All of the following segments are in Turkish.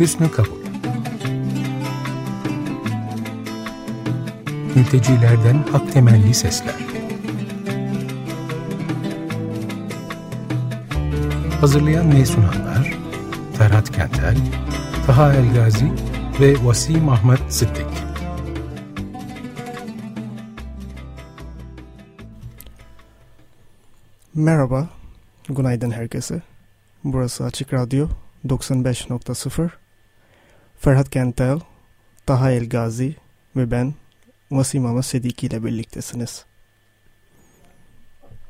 Hüsnü Kabul Mültecilerden hak temelli sesler Hazırlayan ve sunanlar Ferhat Kentel, Taha Elgazi ve Vasim Ahmet Sıddık Merhaba, günaydın herkese. Burası Açık Radyo 95.0. Ferhat Kentel, Taha El Gazi ve ben Vasim Ama Sediki ile birliktesiniz.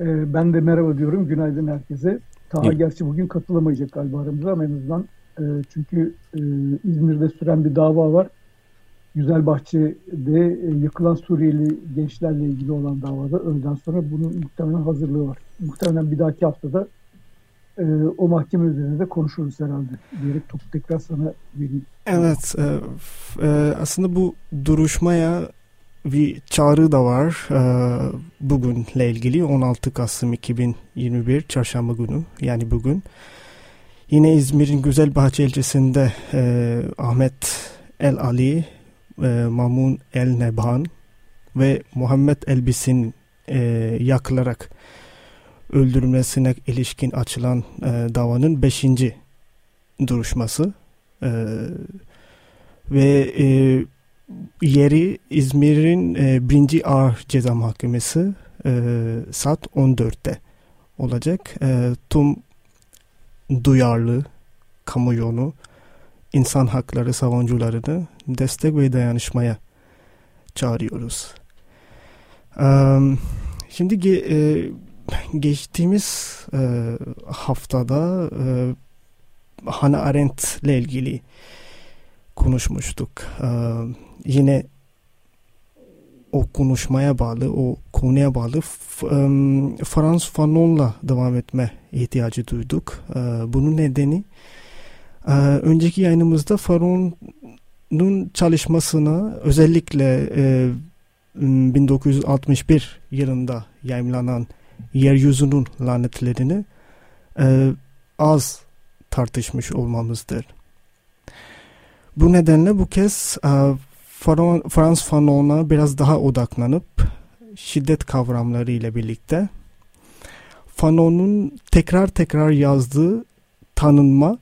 Ee, ben de merhaba diyorum. Günaydın herkese. Taha evet. gerçi bugün katılamayacak galiba aramıza ama en azından e, çünkü e, İzmir'de süren bir dava var. Güzelbahçe'de e, yıkılan Suriyeli gençlerle ilgili olan davada öğleden sonra bunun muhtemelen hazırlığı var. Muhtemelen bir dahaki haftada e, o mahkeme üzerine de konuşuruz herhalde diyerek topu tekrar sana vereyim. Evet e, e, aslında bu duruşmaya bir çağrı da var e, bugünle ilgili 16 Kasım 2021 çarşamba günü yani bugün. Yine İzmir'in Güzelbahçe ilçesinde e, Ahmet El Ali, e, Mamun El Nebhan ve Muhammed Elbis'in e, yakılarak öldürülmesine ilişkin açılan e, davanın beşinci duruşması e, ve e, yeri İzmir'in e, birinci ağır ceza mahkemesi e, saat 14'te olacak. E, tüm duyarlı kamuoyunu, insan hakları savunucularını destek ve dayanışmaya çağırıyoruz. Um, şimdi e, geçtiğimiz e, haftada e, Hannah Arendt ile ilgili konuşmuştuk. E, yine o konuşmaya bağlı, o konuya bağlı um, Frans Fanon'la devam etme ihtiyacı duyduk. Uh, bunun nedeni uh, önceki yayınımızda Fanon'un çalışmasına özellikle uh, 1961 yılında yayınlanan yeryüzünün lanetlerini e, az tartışmış olmamızdır. Bu nedenle bu kez e, Frans Fanon'a biraz daha odaklanıp şiddet kavramları ile birlikte Fanon'un tekrar tekrar yazdığı tanınma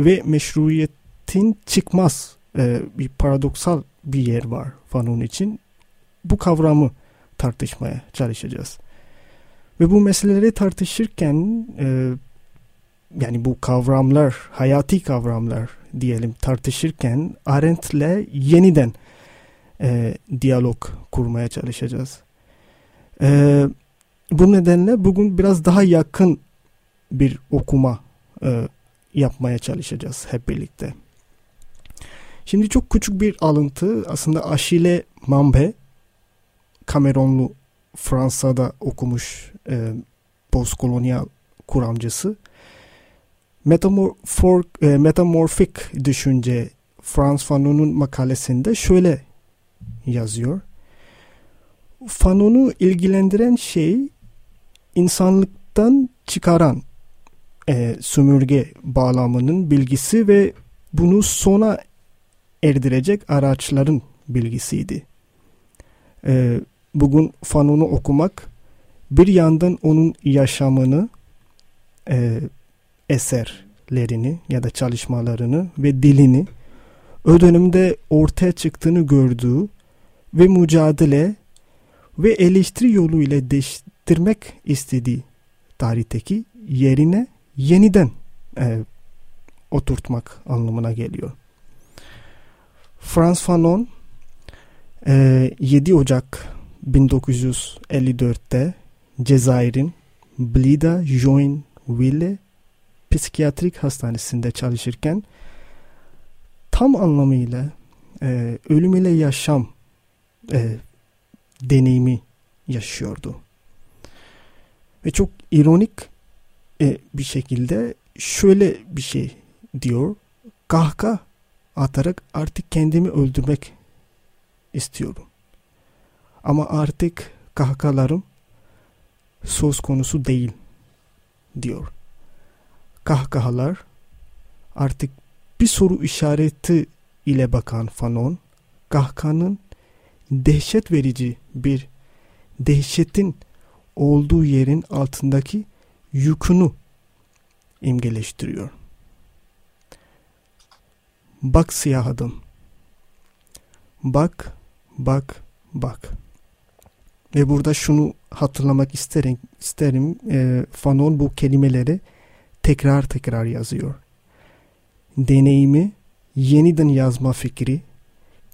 ve meşruiyetin çıkmaz e, bir paradoksal bir yer var Fanon için. Bu kavramı tartışmaya çalışacağız. Ve bu meseleleri tartışırken e, yani bu kavramlar, hayati kavramlar diyelim tartışırken Arendt'le yeniden e, diyalog kurmaya çalışacağız. E, bu nedenle bugün biraz daha yakın bir okuma e, yapmaya çalışacağız hep birlikte. Şimdi çok küçük bir alıntı aslında Achille Mambe Cameronlu Fransa'da okumuş e, postkolonyal kuramcısı. Metamorfor, e, metamorfik düşünce Frans Fanon'un makalesinde şöyle yazıyor. Fanon'u ilgilendiren şey insanlıktan çıkaran e, sömürge bağlamının bilgisi ve bunu sona erdirecek araçların bilgisiydi. E, bugün Fanon'u okumak bir yandan onun yaşamını, e, eserlerini ya da çalışmalarını ve dilini o dönemde ortaya çıktığını gördüğü ve mücadele ve eleştiri yoluyla değiştirmek istediği tarihteki yerine yeniden e, oturtmak anlamına geliyor. Frans Fanon e, 7 Ocak 1954'te Cezayir'in Blida Joinville Psikiyatrik Hastanesi'nde çalışırken tam anlamıyla e, ölüm ile yaşam e, deneyimi yaşıyordu. Ve çok ironik e, bir şekilde şöyle bir şey diyor. Kahka atarak artık kendimi öldürmek istiyorum. Ama artık kahkalarım söz konusu değil diyor. Kahkahalar artık bir soru işareti ile bakan Fanon, kahkahanın dehşet verici bir dehşetin olduğu yerin altındaki yükünü imgeleştiriyor. Bak siyah adam. Bak, bak, bak. Ve burada şunu hatırlamak isterim. isterim e, Fanon bu kelimeleri tekrar tekrar yazıyor. Deneyimi yeniden yazma fikri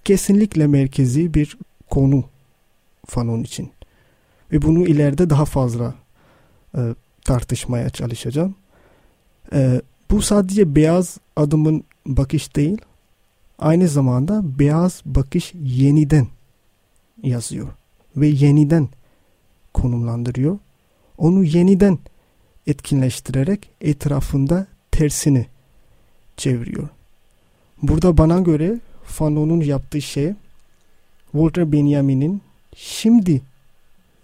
kesinlikle merkezi bir konu Fanon için. Ve bunu ileride daha fazla e, tartışmaya çalışacağım. E, bu sadece beyaz adımın bakış değil, aynı zamanda beyaz bakış yeniden yazıyor ve yeniden konumlandırıyor. Onu yeniden etkinleştirerek etrafında tersini çeviriyor. Burada bana göre Fanon'un yaptığı şey Walter Benjamin'in şimdi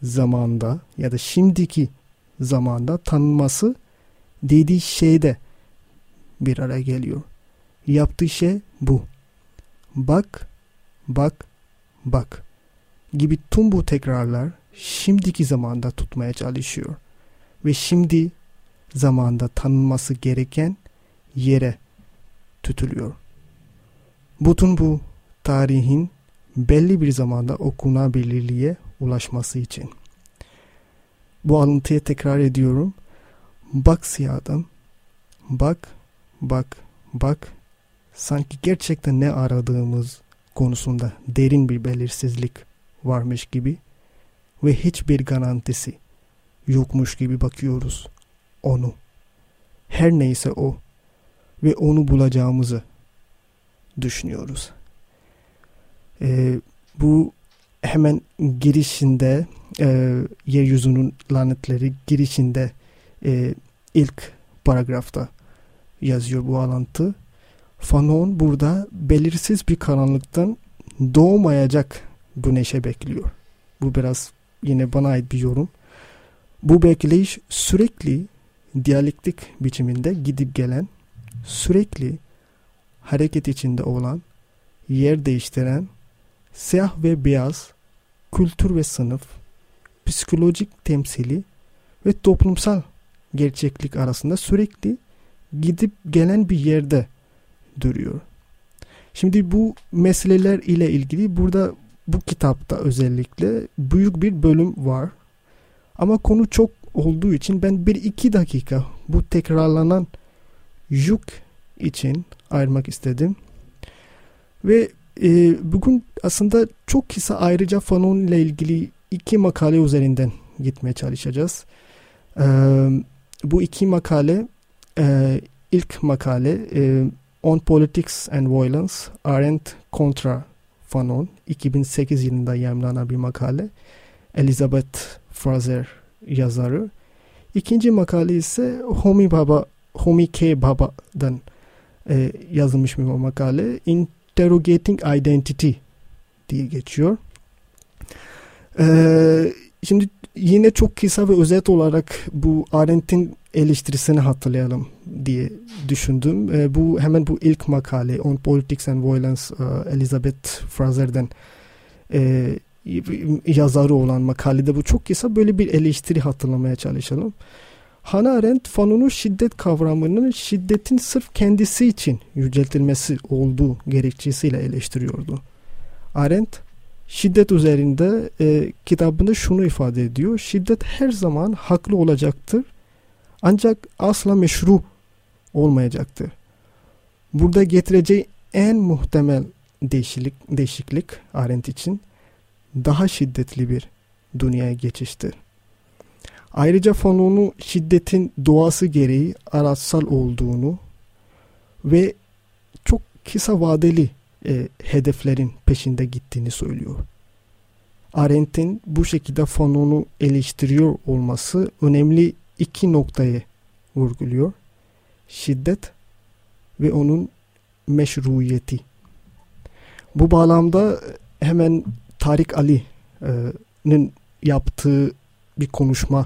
zamanda ya da şimdiki zamanda tanınması dediği şeyde bir araya geliyor. Yaptığı şey bu. Bak, bak, bak gibi tüm bu tekrarlar şimdiki zamanda tutmaya çalışıyor. Ve şimdi zamanda tanınması gereken yere tutuluyor. Bütün bu tarihin belli bir zamanda okunabilirliğe ulaşması için. Bu alıntıyı tekrar ediyorum. Bak siyah adam. Bak, bak, bak. Sanki gerçekten ne aradığımız konusunda derin bir belirsizlik varmış gibi ve hiçbir garantisi yokmuş gibi bakıyoruz onu. Her neyse o ve onu bulacağımızı düşünüyoruz. Ee, bu hemen girişinde e, yeryüzünün lanetleri girişinde e, ilk paragrafta yazıyor bu alantı. Fanon burada belirsiz bir karanlıktan doğmayacak güneşe bekliyor. Bu biraz yine bana ait bir yorum. Bu bekleyiş sürekli diyalektik biçiminde gidip gelen, sürekli hareket içinde olan, yer değiştiren, siyah ve beyaz, kültür ve sınıf, psikolojik temsili ve toplumsal gerçeklik arasında sürekli gidip gelen bir yerde duruyor. Şimdi bu meseleler ile ilgili burada bu kitapta özellikle büyük bir bölüm var. Ama konu çok olduğu için ben bir iki dakika bu tekrarlanan yük için ayırmak istedim. Ve e, bugün aslında çok kısa ayrıca Fanon ile ilgili iki makale üzerinden gitmeye çalışacağız. E, bu iki makale e, ilk makale e, On Politics and Violence Arendt Contra Fanon 2008 yılında yayınlanan bir makale. Elizabeth Fraser yazarı. İkinci makale ise Homi Baba, Homi K. Baba'dan e, yazılmış bir makale. Interrogating Identity diye geçiyor. Ee, şimdi yine çok kısa ve özet olarak bu Arendt'in eleştirisini hatırlayalım diye düşündüm. E, bu hemen bu ilk makale On Politics and Violence e, Elizabeth Fraser'den e, yazarı olan makalede bu çok kısa böyle bir eleştiri hatırlamaya çalışalım. Hannah Arendt Fanon'un şiddet kavramının şiddetin sırf kendisi için yüceltilmesi olduğu gerekçesiyle eleştiriyordu. Arendt şiddet üzerinde e, kitabında şunu ifade ediyor. Şiddet her zaman haklı olacaktır ancak asla meşru olmayacaktır. Burada getireceği en muhtemel değişiklik, değişiklik Arendt için daha şiddetli bir dünyaya geçiştir. Ayrıca fonunu şiddetin doğası gereği araçsal olduğunu ve çok kısa vadeli e, hedeflerin peşinde gittiğini söylüyor. Arendt'in bu şekilde fonunu eleştiriyor olması önemli iki noktayı vurguluyor. Şiddet ve onun meşruiyeti. Bu bağlamda hemen Tarik Ali'nin yaptığı bir konuşma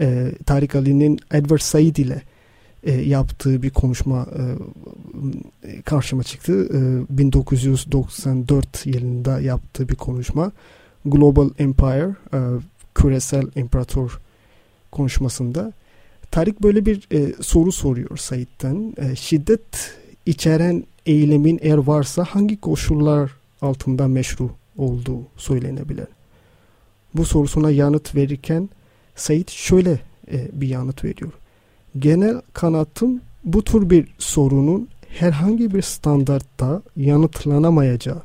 e, Tarik Ali'nin Edward Said ile e, yaptığı bir konuşma e, karşıma çıktı. E, 1994 yılında yaptığı bir konuşma. Global Empire, e, küresel imparator konuşmasında. Tarik böyle bir e, soru soruyor Said'den. E, şiddet içeren eylemin eğer varsa hangi koşullar altında meşru olduğu söylenebilir? Bu sorusuna yanıt verirken Said şöyle e, bir yanıt veriyor. Genel kanatım bu tür bir sorunun herhangi bir standartta yanıtlanamayacağı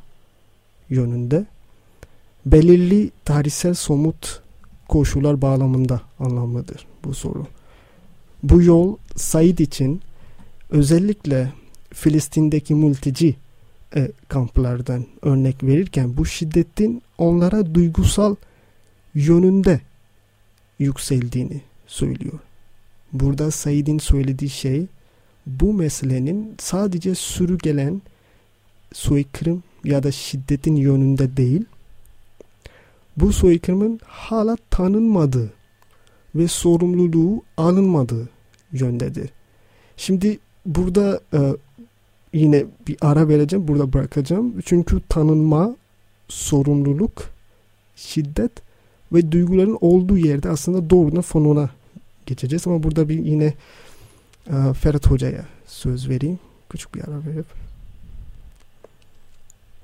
yönünde belirli tarihsel somut koşullar bağlamında anlamlıdır bu soru. Bu yol Said için özellikle Filistin'deki mülteci e, kamplardan örnek verirken bu şiddetin onlara duygusal yönünde yükseldiğini söylüyor. Burada Said'in söylediği şey bu meselenin sadece sürü gelen soykırım ya da şiddetin yönünde değil, bu soykırımın hala tanınmadığı ve sorumluluğu alınmadığı yöndedir. Şimdi burada e, yine bir ara vereceğim, burada bırakacağım. Çünkü tanınma, sorumluluk, şiddet ve duyguların olduğu yerde aslında doğrudan fonuna geçeceğiz. Ama burada bir yine e, Ferhat Hoca'ya söz vereyim. Küçük bir ara verip.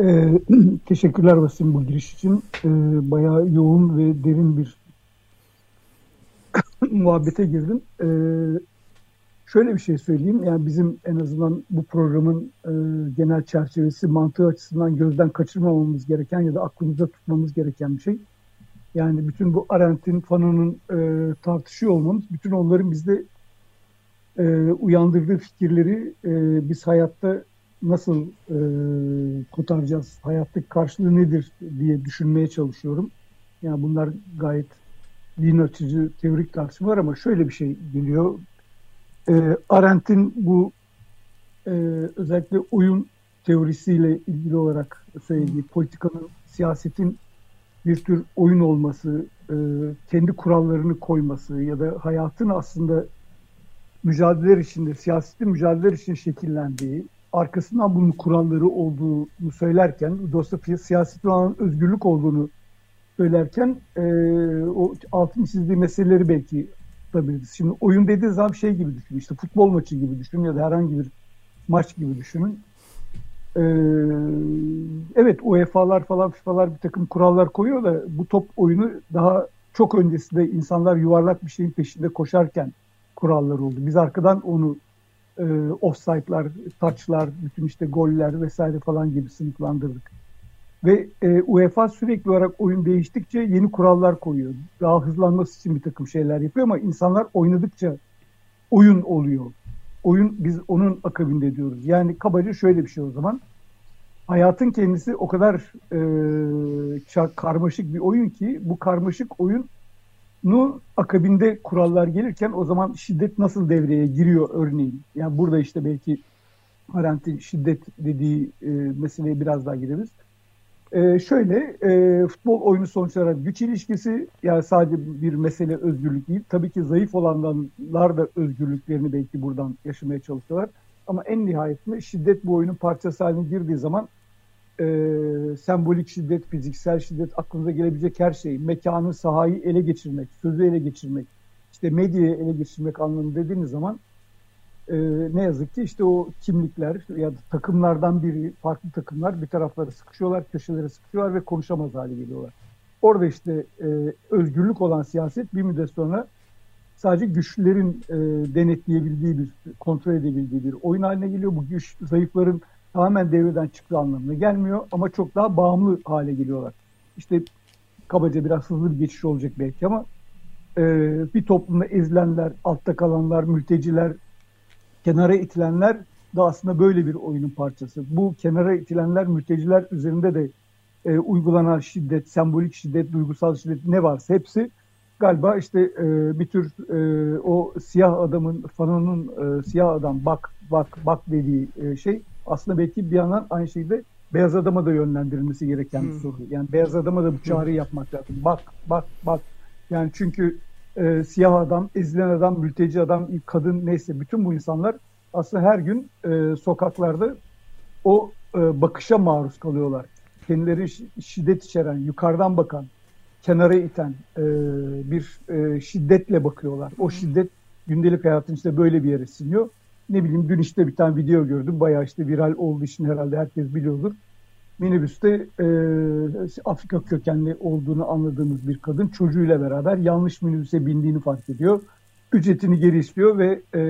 Ee, teşekkürler Vasim bu giriş için. Ee, bayağı yoğun ve derin bir muhabbete girdim. Ee, şöyle bir şey söyleyeyim. Yani bizim en azından bu programın e, genel çerçevesi mantığı açısından gözden kaçırmamamız gereken ya da aklımızda tutmamız gereken bir şey. Yani bütün bu Arendt'in, Fanon'un e, tartışıyor olmamız, bütün onların bizde e, uyandırdığı fikirleri e, biz hayatta nasıl e, kurtaracağız, hayattaki karşılığı nedir diye düşünmeye çalışıyorum. Yani bunlar gayet din açıcı teorik tartışmalar ama şöyle bir şey geliyor. E, Arendt'in bu e, özellikle oyun teorisiyle ilgili olarak söylediği politikanın, siyasetin bir tür oyun olması, e, kendi kurallarını koyması ya da hayatın aslında mücadeleler içinde, siyaseti mücadeleler için şekillendiği, arkasından bunun kuralları olduğunu söylerken, dolayısıyla siyasetin olan özgürlük olduğunu söylerken e, o altın çizdiği meseleleri belki tutabiliriz. Şimdi oyun dediği zaman şey gibi düşünün, işte futbol maçı gibi düşünün ya da herhangi bir maç gibi düşünün. Ee, evet UEFA'lar falan FIFA'lar bir takım kurallar koyuyor da bu top oyunu daha çok öncesinde insanlar yuvarlak bir şeyin peşinde koşarken kurallar oldu. Biz arkadan onu e, offside'lar, touch'lar, bütün işte goller vesaire falan gibi sınıflandırdık. Ve e, UEFA sürekli olarak oyun değiştikçe yeni kurallar koyuyor. Daha hızlanması için bir takım şeyler yapıyor ama insanlar oynadıkça oyun oluyor oyun biz onun akabinde diyoruz. Yani kabaca şöyle bir şey o zaman. Hayatın kendisi o kadar e, karmaşık bir oyun ki bu karmaşık oyunu akabinde kurallar gelirken o zaman şiddet nasıl devreye giriyor örneğin. Yani burada işte belki Arendt'in şiddet dediği e, meseleye biraz daha gireriz. Ee, şöyle e, futbol oyunu sonuç olarak güç ilişkisi yani sadece bir mesele özgürlük değil. Tabii ki zayıf olanlar da özgürlüklerini belki buradan yaşamaya çalışıyorlar. Ama en nihayetinde şiddet bu oyunun parçası haline girdiği zaman e, sembolik şiddet, fiziksel şiddet, aklınıza gelebilecek her şey, mekanı, sahayı ele geçirmek, sözü ele geçirmek, işte medyayı ele geçirmek anlamında dediğiniz zaman e, ne yazık ki işte o kimlikler ya da takımlardan biri, farklı takımlar bir taraflara sıkışıyorlar, köşelere sıkışıyorlar ve konuşamaz hale geliyorlar. Orada işte e, özgürlük olan siyaset bir müddet sonra sadece güçlülerin e, denetleyebildiği bir, kontrol edebildiği bir oyun haline geliyor. Bu güç zayıfların tamamen devreden çıktığı anlamına gelmiyor ama çok daha bağımlı hale geliyorlar. İşte kabaca biraz hızlı bir geçiş olacak belki ama e, bir toplumda ezilenler, altta kalanlar, mülteciler, kenara itilenler da aslında böyle bir oyunun parçası. Bu kenara itilenler mülteciler üzerinde de e, uygulanan şiddet, sembolik şiddet, duygusal şiddet ne varsa hepsi galiba işte e, bir tür e, o siyah adamın, fanının e, siyah adam bak bak bak dediği e, şey aslında belki bir yandan aynı şekilde beyaz adama da yönlendirilmesi gereken bir hmm. soru. Yani beyaz adama da bu çağrıyı yapmak lazım. Bak bak bak. Yani çünkü e, siyah adam, ezilen adam, mülteci adam, kadın neyse bütün bu insanlar aslında her gün e, sokaklarda o e, bakışa maruz kalıyorlar. Kendileri şiddet içeren, yukarıdan bakan, kenara iten e, bir e, şiddetle bakıyorlar. O şiddet gündelik hayatın işte böyle bir yere siniyor. Ne bileyim dün işte bir tane video gördüm. Bayağı işte viral olduğu için herhalde herkes biliyordur. Minibüste e, Afrika kökenli olduğunu anladığımız bir kadın çocuğuyla beraber yanlış minibüse bindiğini fark ediyor. Ücretini geri istiyor ve e,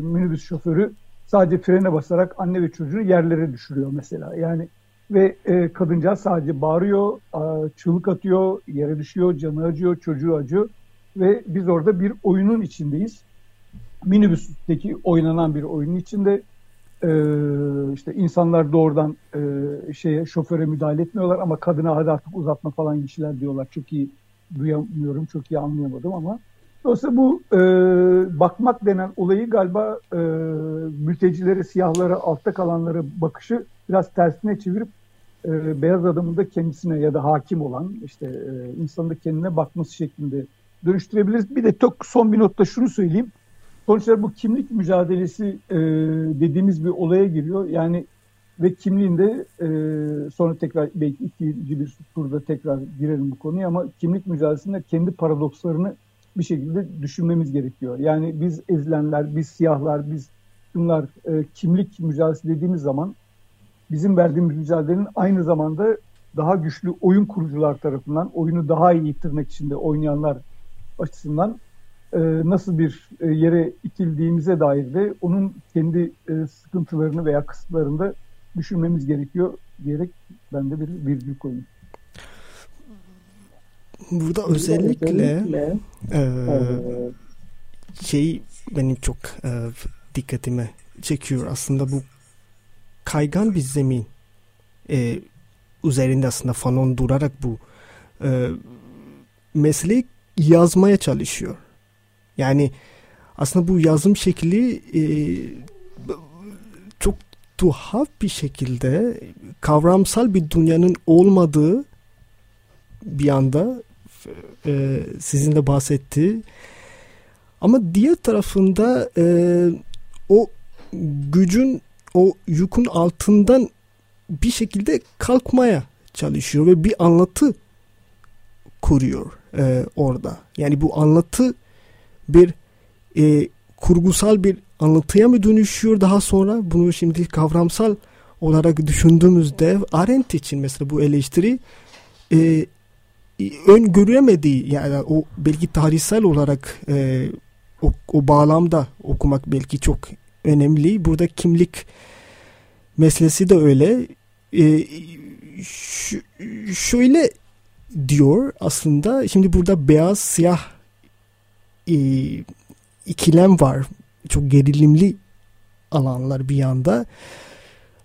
minibüs şoförü sadece frene basarak anne ve çocuğunu yerlere düşürüyor mesela. Yani ve e, kadıncağız sadece bağırıyor, çığlık atıyor, yere düşüyor, canı acıyor, çocuğu acıyor. Ve biz orada bir oyunun içindeyiz. Minibüsteki oynanan bir oyunun içinde e, işte insanlar doğrudan e, şeye şoföre müdahale etmiyorlar ama kadına hadi artık uzatma falan kişiler diyorlar. Çok iyi duyamıyorum, çok iyi anlayamadım ama Dolayısıyla bu e, bakmak denen olayı galiba e, mültecilere, siyahlara, altta kalanlara bakışı biraz tersine çevirip e, beyaz adamın da kendisine ya da hakim olan işte e, insanın da kendine bakması şeklinde dönüştürebiliriz. Bir de çok son bir notta şunu söyleyeyim. Sonuçta bu kimlik mücadelesi e, dediğimiz bir olaya giriyor. Yani ve kimliğinde e, sonra tekrar belki ikinci bir turda tekrar girelim bu konuya ama kimlik mücadelesinde kendi paradokslarını bir şekilde düşünmemiz gerekiyor. Yani biz ezilenler, biz siyahlar, biz bunlar e, kimlik mücadelesi dediğimiz zaman bizim verdiğimiz mücadelenin aynı zamanda daha güçlü oyun kurucular tarafından oyunu daha iyi tırnak içinde oynayanlar açısından nasıl bir e, yere itildiğimize dair de onun kendi e, sıkıntılarını veya kısıtlarını da düşünmemiz gerekiyor diyerek ben de bir virgül koyayım. Burada özellikle, özellikle e, şey benim çok e, dikkatime çekiyor aslında bu kaygan bir zemin e, üzerinde aslında Fanon durarak bu e, mesleği yazmaya çalışıyor. Yani aslında bu yazım şekli e, çok tuhaf bir şekilde kavramsal bir dünyanın olmadığı bir anda e, sizin de bahsetti. Ama diğer tarafında e, o gücün o yükün altından bir şekilde kalkmaya çalışıyor ve bir anlatı kuruyor e, orada. Yani bu anlatı bir e, kurgusal bir anlatıya mı dönüşüyor daha sonra? Bunu şimdi kavramsal olarak düşündüğümüzde Arendt için mesela bu eleştiri e, ön göremediği yani o belki tarihsel olarak e, o, o bağlamda okumak belki çok önemli. Burada kimlik meselesi de öyle. E, şöyle diyor aslında şimdi burada beyaz siyah e, ikilem var. Çok gerilimli alanlar bir yanda.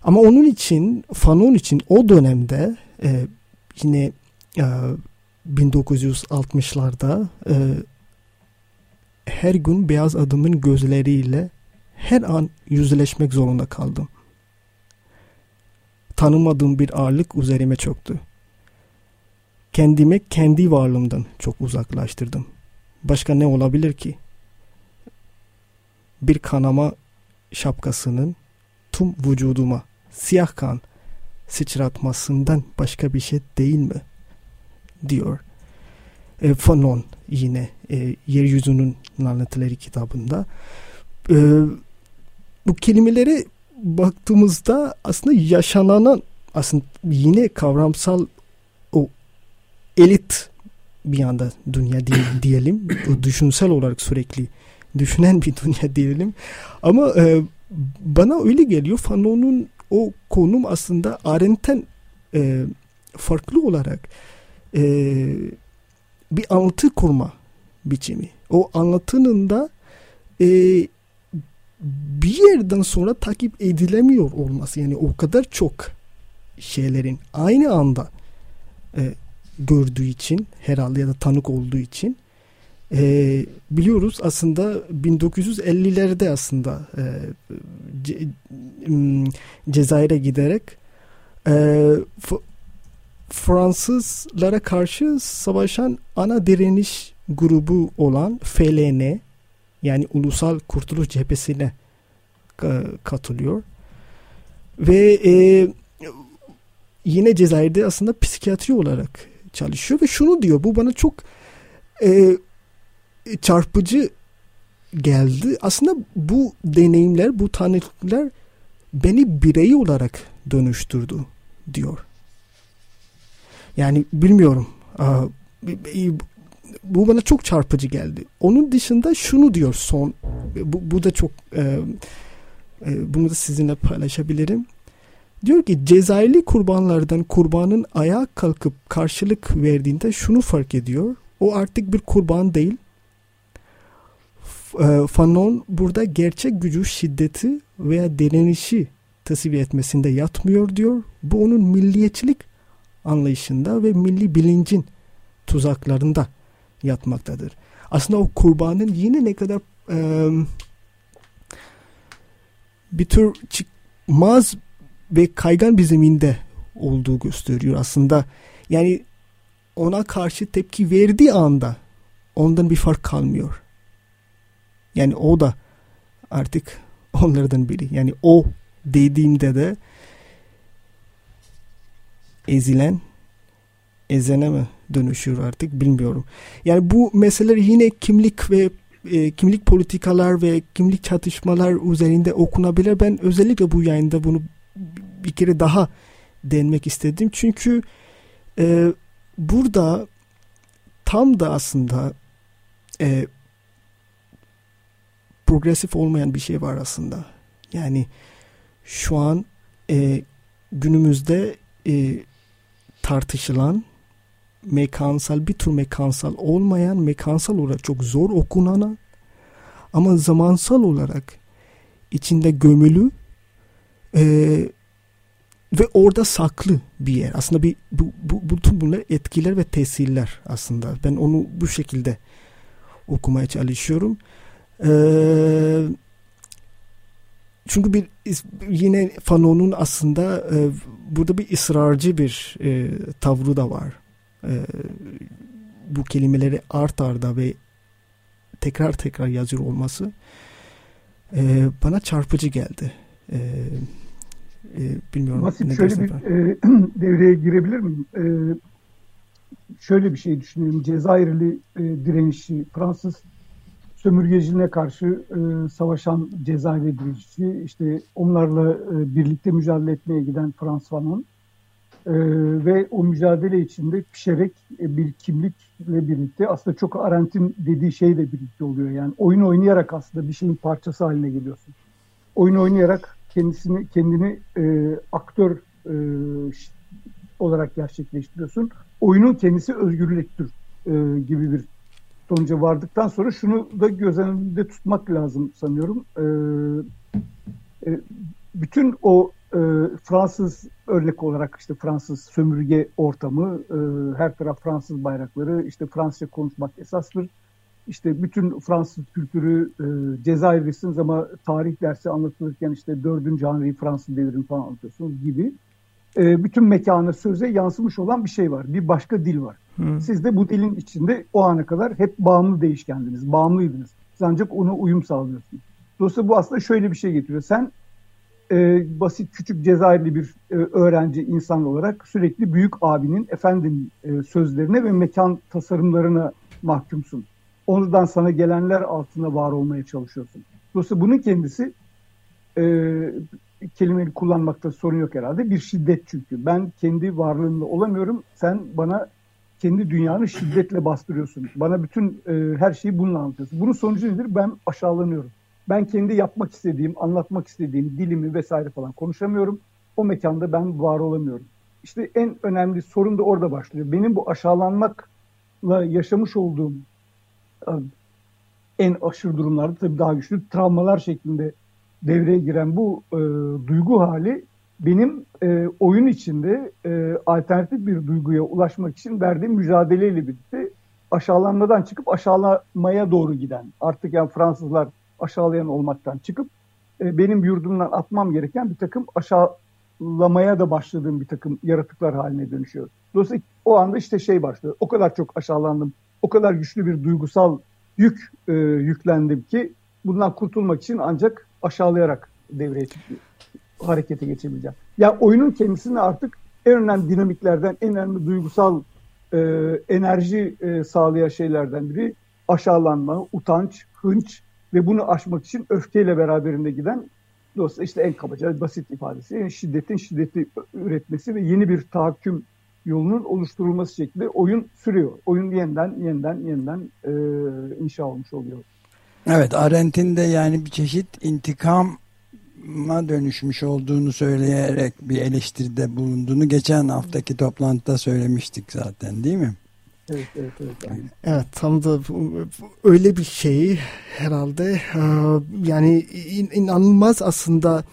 Ama onun için Fanon için o dönemde e, yine e, 1960'larda e, her gün beyaz adamın gözleriyle her an yüzleşmek zorunda kaldım. Tanımadığım bir ağırlık üzerime çöktü. Kendime kendi varlığımdan çok uzaklaştırdım. Başka ne olabilir ki? Bir kanama şapkasının tüm vücuduma siyah kan sıçratmasından başka bir şey değil mi?'' diyor. E, Fanon yine e, Yeryüzünün Lanetleri kitabında. E, bu kelimeleri baktığımızda aslında yaşananan aslında yine kavramsal o elit bir anda dünya diyelim. o düşünsel olarak sürekli düşünen bir dünya diyelim. Ama e, bana öyle geliyor Fanon'un o konum aslında Arendt'ten e, farklı olarak e, bir anlatı kurma biçimi. O anlatının da e, bir yerden sonra takip edilemiyor olması. Yani o kadar çok şeylerin aynı anda e, gördüğü için herhalde ya da tanık olduğu için e, biliyoruz aslında 1950'lerde aslında e, ce, Cezayir'e giderek e, Fransızlara karşı savaşan ana direniş grubu olan FLN yani Ulusal Kurtuluş Cephesi'ne katılıyor. Ve e, yine Cezayir'de aslında psikiyatri olarak çalışıyor ve şunu diyor bu bana çok e, çarpıcı geldi. Aslında bu deneyimler, bu tanıklıklar beni birey olarak dönüştürdü diyor. Yani bilmiyorum. Bu bana çok çarpıcı geldi. Onun dışında şunu diyor son. Bu, bu da çok e, e, bunu da sizinle paylaşabilirim. Diyor ki Cezayirli kurbanlardan kurbanın ayağa kalkıp karşılık verdiğinde şunu fark ediyor. O artık bir kurban değil. E, Fanon burada gerçek gücü, şiddeti veya direnişi tasvir etmesinde yatmıyor diyor. Bu onun milliyetçilik anlayışında ve milli bilincin tuzaklarında yatmaktadır. Aslında o kurbanın yine ne kadar e, bir tür çıkmaz ve kaygan bir zeminde olduğu gösteriyor aslında. Yani ona karşı tepki verdiği anda ondan bir fark kalmıyor. Yani o da artık onlardan biri. Yani o dediğimde de ezilen ezene mi dönüşüyor artık bilmiyorum. Yani bu meseleler yine kimlik ve e, kimlik politikalar ve kimlik çatışmalar üzerinde okunabilir. Ben özellikle bu yayında bunu bir kere daha denmek istedim. Çünkü e, burada tam da aslında e, progresif olmayan bir şey var aslında. Yani şu an e, günümüzde e, tartışılan mekansal bir tür mekansal olmayan mekansal olarak çok zor okunana ama zamansal olarak içinde gömülü e, ve orada saklı bir yer. Aslında bir bu, bu, bütün bunlar etkiler ve tesirler aslında. Ben onu bu şekilde okumaya çalışıyorum. Ee, çünkü bir yine Fanon'un aslında e, burada bir ısrarcı bir e, tavrı da var. E, bu kelimeleri art arda ve tekrar tekrar yazıyor olması e, bana çarpıcı geldi. E, e, bilmiyorum. Basit şöyle bir e, devreye girebilir miyim? E, şöyle bir şey düşünüyorum. Cezayirli e, direnişi, Fransız sömürgeciliğine karşı e, savaşan Cezayir direnişçi, işte onlarla e, birlikte mücadele etmeye giden Frans Fanon e, ve o mücadele içinde pişerek e, bir kimlikle birlikte aslında çok Arendt'in dediği şey de birlikte oluyor. Yani oyun oynayarak aslında bir şeyin parçası haline geliyorsun. Oyun oynayarak kendisini kendini e, aktör e, olarak gerçekleştiriyorsun. Oyunun kendisi özgürlüktür e, gibi bir sonuca vardıktan sonra şunu da göz önünde tutmak lazım sanıyorum. E, e, bütün o e, Fransız örnek olarak işte Fransız sömürge ortamı, e, her taraf Fransız bayrakları, işte Fransızca konuşmak esastır. İşte bütün Fransız kültürü e, Cezayirlisiniz ama tarih dersi anlatılırken işte 4. Henri Fransız devrimi falan anlatıyorsunuz gibi. E, bütün mekana, söze yansımış olan bir şey var. Bir başka dil var. Hı. Siz de bu dilin içinde o ana kadar hep bağımlı değişkendiniz, bağımlıydınız. Siz ancak ona uyum sağlıyorsunuz. Dolayısıyla bu aslında şöyle bir şey getiriyor. Sen e, basit küçük Cezayirli bir e, öğrenci insan olarak sürekli büyük abinin efendim e, sözlerine ve mekan tasarımlarına mahkumsun. Ondan sana gelenler altında var olmaya çalışıyorsun. Dolayısıyla bunun kendisi e, kelimeyi kullanmakta sorun yok herhalde. Bir şiddet çünkü. Ben kendi varlığımda olamıyorum. Sen bana kendi dünyanı şiddetle bastırıyorsun. Bana bütün e, her şeyi bununla anlatıyorsun. Bunun sonucu nedir? Ben aşağılanıyorum. Ben kendi yapmak istediğim, anlatmak istediğim dilimi vesaire falan konuşamıyorum. O mekanda ben var olamıyorum. İşte en önemli sorun da orada başlıyor. Benim bu aşağılanmakla yaşamış olduğum en aşırı durumlarda tabii daha güçlü travmalar şeklinde devreye giren bu e, duygu hali benim e, oyun içinde e, alternatif bir duyguya ulaşmak için verdiğim mücadeleyle birlikte aşağılanmadan çıkıp aşağılamaya doğru giden artık yani Fransızlar aşağılayan olmaktan çıkıp e, benim yurdumdan atmam gereken bir takım aşağılamaya da başladığım bir takım yaratıklar haline dönüşüyor. Dolayısıyla o anda işte şey başlıyor. O kadar çok aşağılandım o kadar güçlü bir duygusal yük e, yüklendim ki bundan kurtulmak için ancak aşağılayarak devreye harekete geçebileceğim. Ya yani oyunun kendisini artık en önemli dinamiklerden, en önemli duygusal e, enerji e, sağlayan şeylerden biri aşağılanma, utanç, hınç ve bunu aşmak için öfkeyle beraberinde giden dolayısıyla işte en kabaca basit ifadesi yani şiddetin şiddeti üretmesi ve yeni bir tahakküm yolunun oluşturulması şeklinde oyun sürüyor. Oyun yeniden yeniden yeniden e, inşa olmuş oluyor. Evet Arendt'in de yani bir çeşit intikama dönüşmüş olduğunu söyleyerek bir eleştiride bulunduğunu geçen haftaki toplantıda söylemiştik zaten değil mi? Evet, evet, evet. Evet, tam da öyle bir şey herhalde. Yani inanılmaz aslında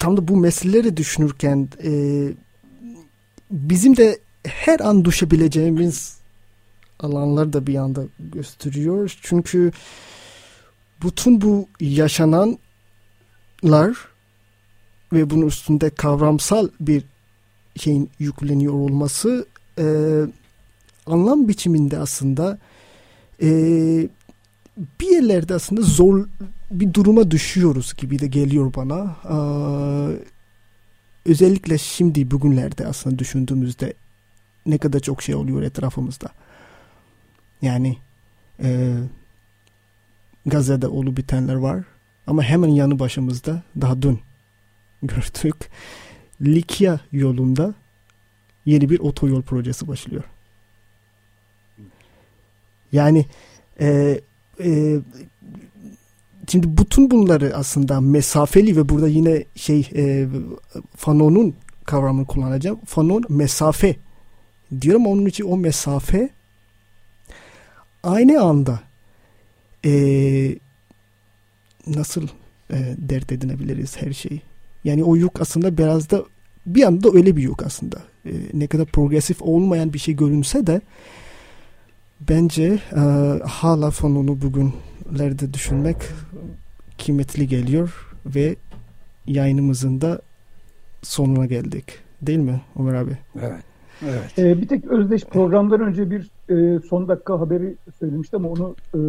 tam da bu meseleleri düşünürken bizim de her an düşebileceğimiz alanlar da bir anda gösteriyor. Çünkü bütün bu yaşananlar ve bunun üstünde kavramsal bir şeyin yükleniyor olması e, anlam biçiminde aslında e, bir yerlerde aslında zor bir duruma düşüyoruz gibi de geliyor bana. Ee, özellikle şimdi bugünlerde aslında düşündüğümüzde ne kadar çok şey oluyor etrafımızda. Yani e, Gazze'de olup bitenler var ama hemen yanı başımızda daha dün gördük. Likya yolunda yeni bir otoyol projesi başlıyor. Yani e, e, şimdi bütün bunları aslında mesafeli ve burada yine şey e, Fanon'un kavramını kullanacağım. Fanon mesafe diyorum onun için o mesafe aynı anda e, nasıl e, dert edinebiliriz her şeyi. Yani o yük aslında biraz da bir anda öyle bir yük aslında. E, ne kadar progresif olmayan bir şey görünse de bence e, hala fonunu bugünlerde düşünmek kıymetli geliyor ve yayınımızın da sonuna geldik. Değil mi Ömer abi? Evet. Evet. Ee, bir tek Özdeş programdan önce bir e, son dakika haberi söylemişti ama onu e,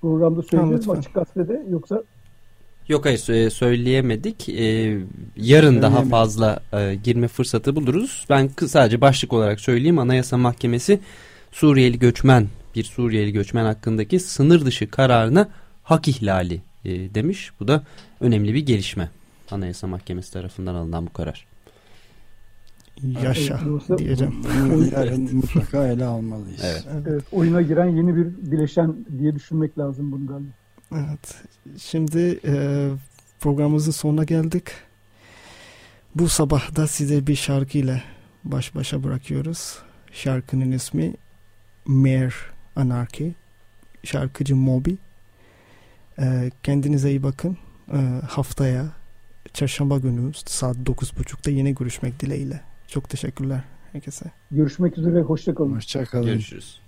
programda söylediniz mi açık gazetede yoksa Yok hayır söyleyemedik. Ee, yarın daha fazla e, girme fırsatı buluruz. Ben sadece başlık olarak söyleyeyim. Anayasa Mahkemesi Suriyeli göçmen bir Suriyeli göçmen hakkındaki sınır dışı kararına hak ihlali e, demiş. Bu da önemli bir gelişme. Anayasa Mahkemesi tarafından alınan bu karar. Yaşa evet, diyeceğim. Yarın mutlaka ele almalıyız. Evet. evet. Oyuna giren yeni bir bileşen diye düşünmek lazım bunu galiba. Evet. Şimdi e, programımızın sonuna geldik. Bu sabah da size bir şarkıyla baş başa bırakıyoruz. Şarkının ismi Mare Anarchy. Şarkıcı Moby. E, kendinize iyi bakın. E, haftaya çarşamba günü saat 9.30'da yine görüşmek dileğiyle. Çok teşekkürler herkese. Görüşmek üzere. Hoşçakalın. Hoşçakalın. Görüşürüz.